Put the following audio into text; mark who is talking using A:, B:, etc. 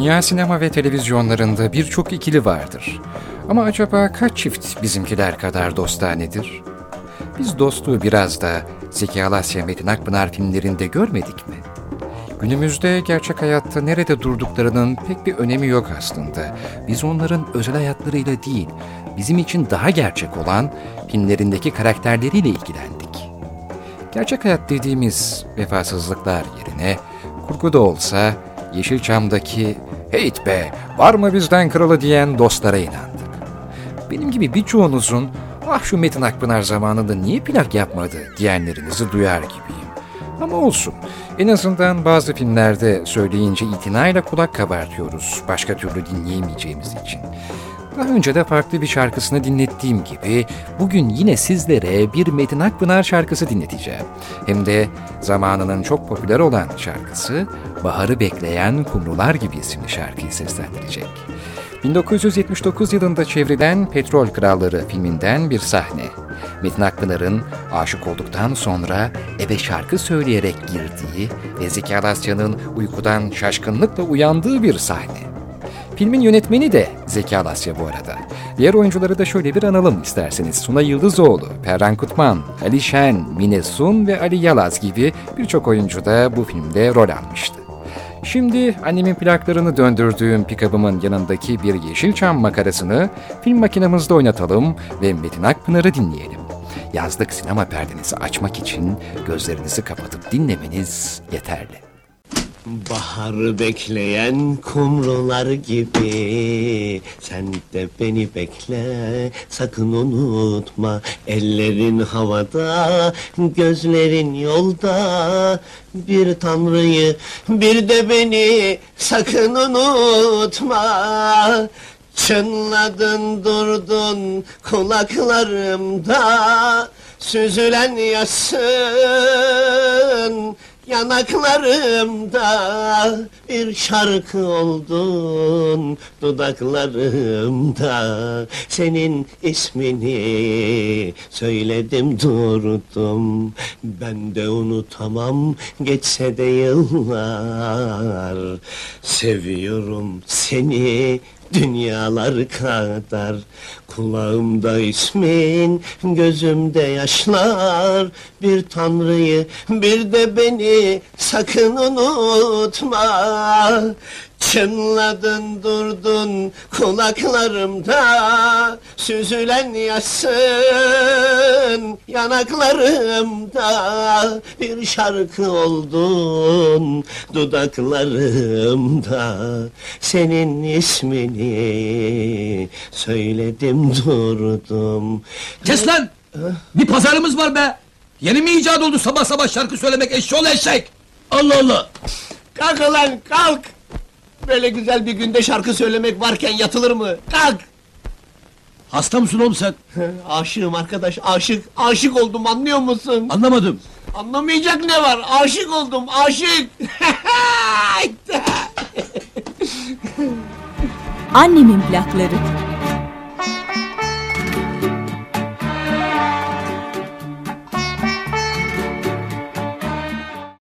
A: Dünya sinema ve televizyonlarında birçok ikili vardır. Ama acaba kaç çift bizimkiler kadar dostanedir? Biz dostluğu biraz da Zeki Alasya Metin Akpınar filmlerinde görmedik mi? Günümüzde gerçek hayatta nerede durduklarının pek bir önemi yok aslında. Biz onların özel hayatlarıyla değil, bizim için daha gerçek olan filmlerindeki karakterleriyle ilgilendik. Gerçek hayat dediğimiz vefasızlıklar yerine kurgu da olsa Yeşilçam'daki heyt be var mı bizden kralı diyen dostlara inandık. Benim gibi birçoğunuzun ah şu Metin Akpınar zamanında niye plak yapmadı diyenlerinizi duyar gibiyim. Ama olsun. En azından bazı filmlerde söyleyince itinayla kulak kabartıyoruz. Başka türlü dinleyemeyeceğimiz için. Daha önce de farklı bir şarkısını dinlettiğim gibi bugün yine sizlere bir Metin Akpınar şarkısı dinleteceğim. Hem de zamanının çok popüler olan şarkısı Baharı Bekleyen Kumrular gibi isimli şarkıyı seslendirecek. 1979 yılında çevrilen Petrol Kralları filminden bir sahne. Metin Akpınar'ın aşık olduktan sonra eve şarkı söyleyerek girdiği ve Zeki Alasya'nın uykudan şaşkınlıkla uyandığı bir sahne. Filmin yönetmeni de Zeki Alasya bu arada. Diğer oyuncuları da şöyle bir analım isterseniz. Suna Yıldızoğlu, Perran Kutman, Ali Şen, Mine Sun ve Ali Yalaz gibi birçok oyuncu da bu filmde rol almıştı. Şimdi annemin plaklarını döndürdüğüm pikabımın yanındaki bir Yeşilçam makarasını film makinamızda oynatalım ve Metin Akpınar'ı dinleyelim. Yazlık sinema perdenizi açmak için gözlerinizi kapatıp dinlemeniz yeterli.
B: Baharı bekleyen kumrular gibi. Sen de beni bekle sakın unutma. Ellerin havada gözlerin yolda. Bir tanrıyı bir de beni sakın unutma. Çınladın durdun kulaklarımda. Süzülen yasın Yanaklarımda bir şarkı oldun dudaklarımda Senin ismini söyledim durdum. Ben de unutamam geçse de yıllar Seviyorum seni dünyalar kadar Kulağımda ismin, gözümde yaşlar. Bir tanrıyı, bir de beni sakın unutma Çınladın durdun kulaklarımda Süzülen yasın yanaklarımda Bir şarkı oldun dudaklarımda Senin ismini söyledim durdum
C: Kes lan! Bir pazarımız var be! Yeni mi icat oldu sabah sabah şarkı söylemek eşşoğlu eşek? Allah Allah!
B: Kalk lan kalk! Böyle güzel bir günde şarkı söylemek varken yatılır mı? Kalk!
C: Hasta mısın oğlum sen?
B: Aşığım arkadaş, aşık, aşık oldum anlıyor musun?
C: Anlamadım.
B: Anlamayacak ne var? Aşık oldum, aşık!
D: Annemin plakları.